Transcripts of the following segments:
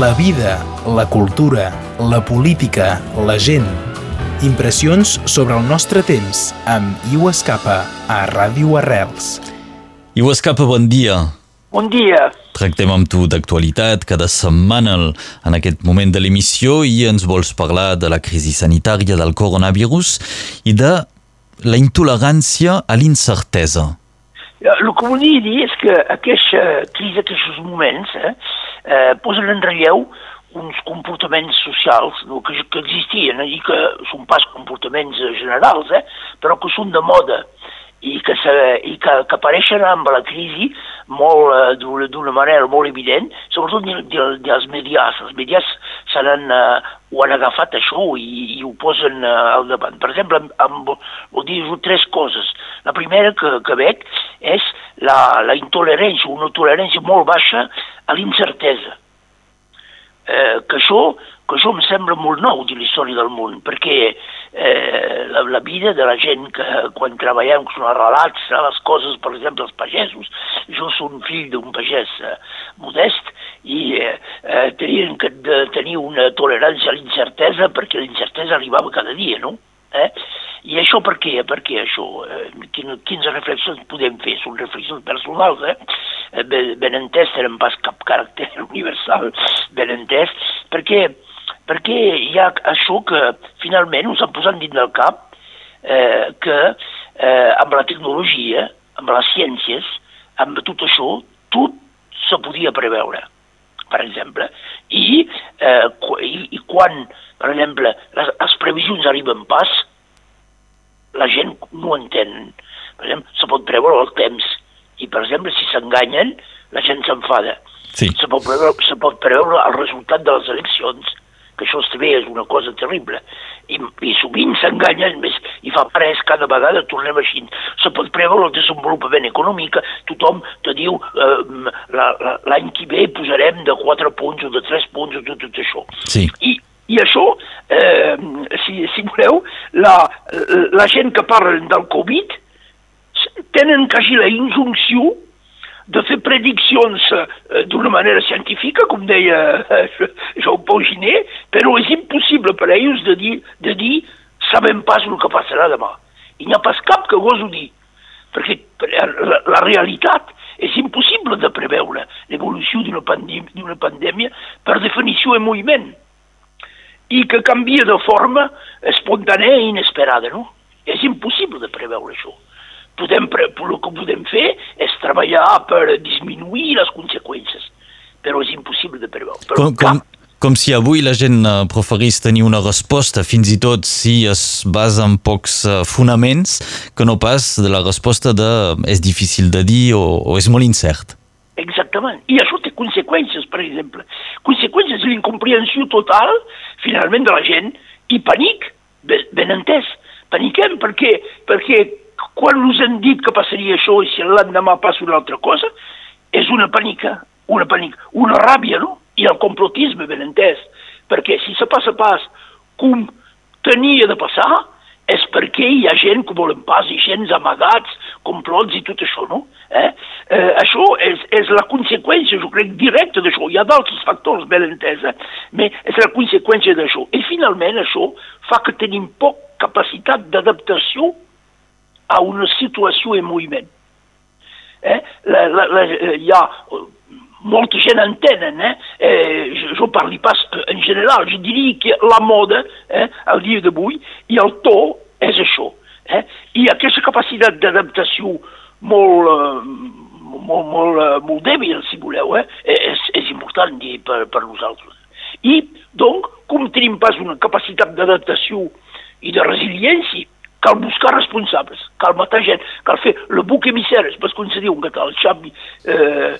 la vida, la cultura, la política, la gent. Impressions sobre el nostre temps amb Iu Escapa a Ràdio Arrels. Iu Escapa, bon dia. Bon dia. Tractem amb tu d'actualitat cada setmana en aquest moment de l'emissió i ens vols parlar de la crisi sanitària del coronavirus i de la intolerància a l'incertesa. El que volia dir és que aquesta crisi, aquests moments, eh, eh, posen en relleu uns comportaments socials no, que, que existien eh, i que són pas comportaments generals, eh, però que són de moda i que, se, i que, que apareixen amb la crisi molt eh, d'una manera molt evident, sobretot dels medias. Els medias se eh, ho han agafat això i, i ho posen eh, al davant. Per exemple, amb, amb, dir tres coses. La primera que, que veig és la, la intolerància, una tolerància molt baixa a l'incertesa eh, que, això, que això em sembla molt nou de la història del món, perquè eh, la, la vida de la gent que quan treballem són arrelats a les coses, per exemple, els pagesos, jo soc fill d'un pagès eh, modest i eh, eh, tenien que de tenir una tolerància a l'incertesa perquè l'incertesa arribava cada dia, no? Eh? I això per què? Per què això? Eh, quines reflexions podem fer? Són reflexions personals, eh? Eh ben, entès, tenen pas cap caràcter universal, ben entès, perquè, perquè hi ha això que finalment us han posat dins del cap eh, que eh, amb la tecnologia, amb les ciències, amb tot això, tot se podia preveure, per exemple, i, eh, i, i quan, per exemple, les, les previsions arriben pas, la gent no entén. Per exemple, se pot preveure el temps i, per exemple, si s'enganyen, la gent s'enfada. Sí. Se, pot preveure, se pot preveure el resultat de les eleccions, que això també és una cosa terrible. I, i sovint s'enganyen més i fa pres cada vegada tornem així. Se pot preveure el desenvolupament econòmic, tothom te diu eh, l'any que ve posarem de 4 punts o de 3 punts o tot, tot això. Sí. I, i això, eh, si, si voleu, la, la gent que parlen del Covid tenen quasi la injunció de fer prediccions eh, d'una manera científica, com deia eh, Jean-Paul Ginet, però és impossible per a ells de dir, de dir sabem pas el que passarà demà. I n'hi ha pas cap que goso dir, perquè la, la realitat és impossible de preveure l'evolució d'una pandèmia, pandèmia per definició en moviment i que canvia de forma espontània i inesperada, no? És impossible de preveure això. Podem, el que podem fer és treballar per disminuir les conseqüències, però és impossible de preveure. Però com, com, com si avui la gent eh, preferís tenir una resposta, fins i tot si es basa en pocs eh, fonaments, que no pas de la resposta de és difícil de dir o, o és molt incert. Exactament. I això té conseqüències, per exemple. Conseqüències de l'incomprensió total, finalment, de la gent, i panic, ben, ben entès. Paniquem perquè, perquè quan us han dit que passaria això i si l'endemà passa una altra cosa, és una pànica, una pànica, una ràbia, no? I el complotisme, ben entès. Perquè si se passa pas com tenia de passar, és perquè hi ha gent que volen pas i gens amagats, complots i tot això, no? Eh? Eh, això és, és la conseqüència, jo crec, directa d'això. Hi ha d'altres factors, ben entesa, però és la conseqüència d'això. I finalment això fa que tenim poc capacitat d'adaptació a una situació en moviment. Eh? La, la, la, hi ha molta gent entenen, eh? eh jo, jo parli pas en general, jo diria que la moda, eh, al dia d'avui, i el to és això. Eh? I aquesta capacitat d'adaptació molt, eh, molt, molt, molt dèbil, si voleu, eh? és, és important dir, per, per nosaltres. I, doncs, com tenim pas una capacitat d'adaptació i de resiliència, cal buscar responsables, cal matar gent, cal fer le buc emissari, és com se diu en català, el xavi, eh,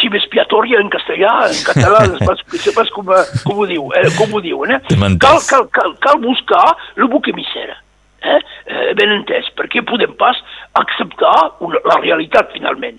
xiv expiatòria en castellà, en català, no sé pas com, com ho diu, eh, com ho diuen, eh? Cal, cal, cal, cal buscar le buc emissari, eh? eh? ben entès, perquè podem pas acceptar una, la realitat finalment.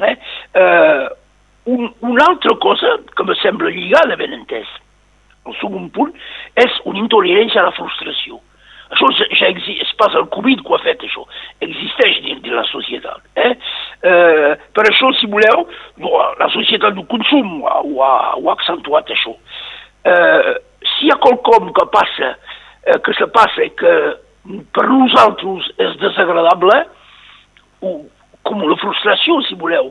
Eh? Eh, un, una altra cosa que me sembla lligada, ben entès, el segon punt, és una intolerància a la frustració Això ja és pas el Covid que ho ha fet, això. Existeix dins de la societat. Eh? Eh, per això, si voleu, la societat del consum ho ha, ho ha accentuat, això. Eh, si hi ha quelcom que passa, eh, que se passa que per nosaltres és desagradable, o, com la frustració, si voleu,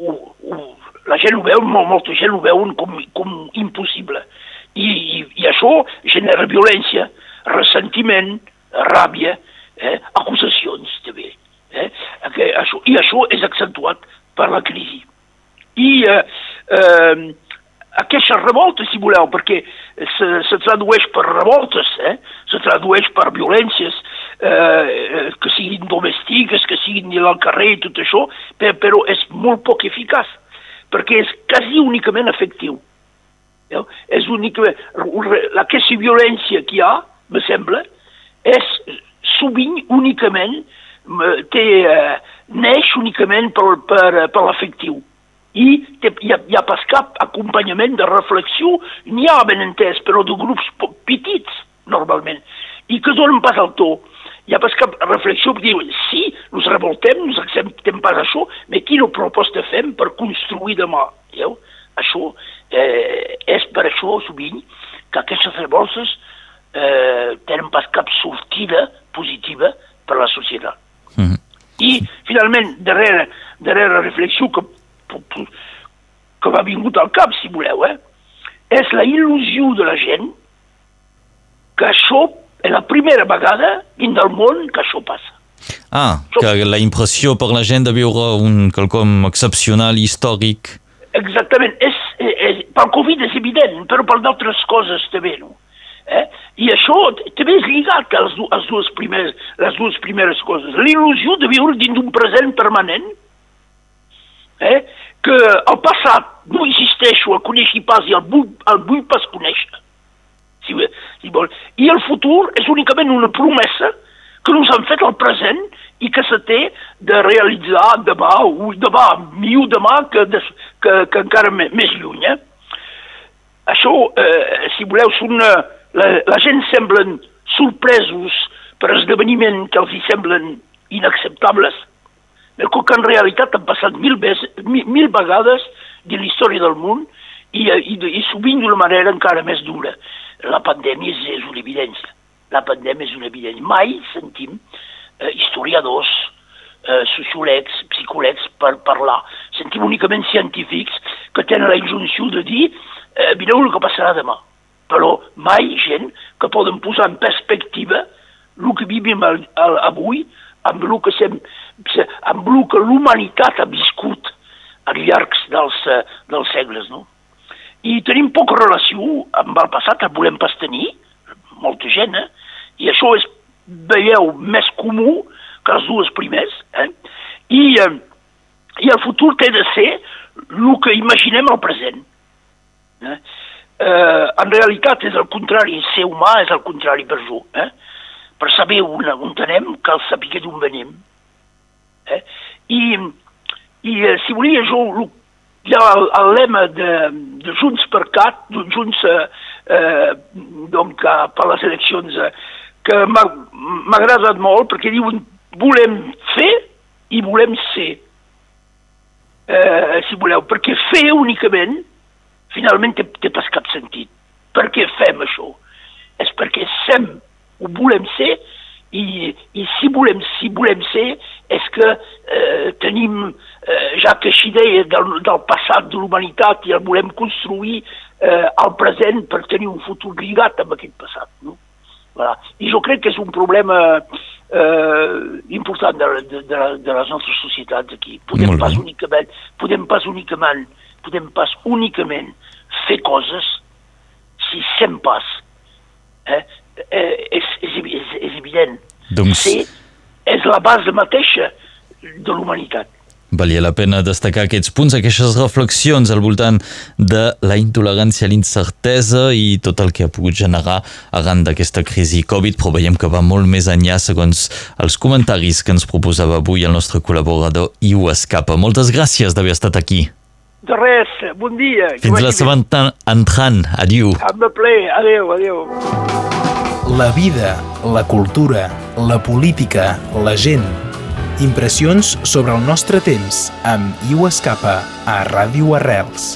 o, o, la gent ho veu, molt, molta gent ho veuen com, com impossible. I, i, I això genera violència, ressentiment, ràbia, eh, acusacions també. Eh? Això, I això és accentuat per la crisi. I eh, eh, aquesta revolta, si voleu, perquè se, se tradueix per revoltes, eh? se tradueix per violències, eh, que siguin domèstiques, que siguin al carrer i tot això, però és molt poc eficaç, perquè és quasi únicament efectiu. Eh? És únicament, aquesta violència que hi ha, me sembla, és sovint únicament, té, eh, neix únicament per, per, per l'efectiu. I té, hi, ha, hi ha pas cap acompanyament de reflexió, n'hi ha ben entès, però de grups petits, normalment, i que donen pas al to. Hi ha pas cap reflexió que diu, sí, nos revoltem, nos acceptem pas això, però quina proposta fem per construir demà? Veieu? Això eh, és per això, sovint, que aquestes revoltes eh, tenen pas cap sortida positiva per a la societat. Mm -hmm. I, finalment, darrere, darrere la reflexió que, que m'ha vingut al cap, si voleu, eh, és la il·lusió de la gent que això és la primera vegada dins del món que això passa. Ah, que la impressió per la gent de viure un quelcom excepcional, històric. Exactament. És, és, és, pel Covid és evident, però per d'altres coses també, no? Eh? I això també és lligat a les, les, dues primeres, les dues primeres coses. L'il·lusió de viure dins d'un present permanent, eh? que el passat no existeixo, el coneixi pas i el vull, el vull pas conèixer. Si, si vol. I el futur és únicament una promesa que nos han fet al present i que se té de realitzar demà, o demà, millor demà que, des, que, que encara més, més lluny. Eh? Això, eh, si voleu, són... Eh, la, la gent semblen sorpresos per esdeveniments que els semblen inacceptables, però que en realitat han passat mil, ves, mil, mil vegades de la història del món i, i, i sovint d'una manera encara més dura. La pandèmia és, és una evidència. La pandèmia és una evidència. Mai sentim eh, historiadors, eh, sociòlegs, psicòlegs per parlar. Sentim únicament científics que tenen la injunció de dir eh, mireu el que passarà demà però mai gent que poden posar en perspectiva el que vivim avui amb el que, sem, amb el que l'humanitat ha viscut al llarg dels, eh, dels segles. No? I tenim poca relació amb el passat, el volem pas tenir, molta gent, eh? i això és, veieu, més comú que els dues primers. Eh? I, eh, I el futur té de ser el que imaginem al present. Eh? Eh, en realitat és el contrari, ser humà és el contrari per jo. Eh? Per saber on, on anem, cal saber d'on venim. Eh? I, i eh, si volia jo, ha el, el lema de, de Junts per Cat, de Junts eh, eh, donc, per les eleccions, eh, que m'ha agradat molt perquè diuen volem fer i volem ser. Eh, si voleu, perquè fer únicament finalment té, té pas cap sentit. Per què fem això? És perquè sem, ho volem ser, i, i si, volem, si volem ser és que eh, tenim eh, ja aquesta idea del, del passat de l'humanitat i el volem construir eh, al present per tenir un futur lligat amb aquest passat. No? Voilà. I jo crec que és un problema eh, important de, de, de, de les nostres societats aquí. Podem pas únicament, podem pas únicament, podem pas únicament fer coses si sem pas. Eh? Eh, és, és, és, és evident. Doncs... Ser és la base mateixa de l'humanitat. Valia la pena destacar aquests punts, aquestes reflexions al voltant de la intolerància, l'incertesa i tot el que ha pogut generar arran d'aquesta crisi Covid, però veiem que va molt més enllà segons els comentaris que ens proposava avui el nostre col·laborador Iu Escapa. Moltes gràcies d'haver estat aquí. De res, bon dia. Fins la setmana entrant. Adiu. Amb ple. Adéu, adéu. La vida, la cultura, la política, la gent. Impressions sobre el nostre temps amb Iu Escapa a Ràdio Arrels.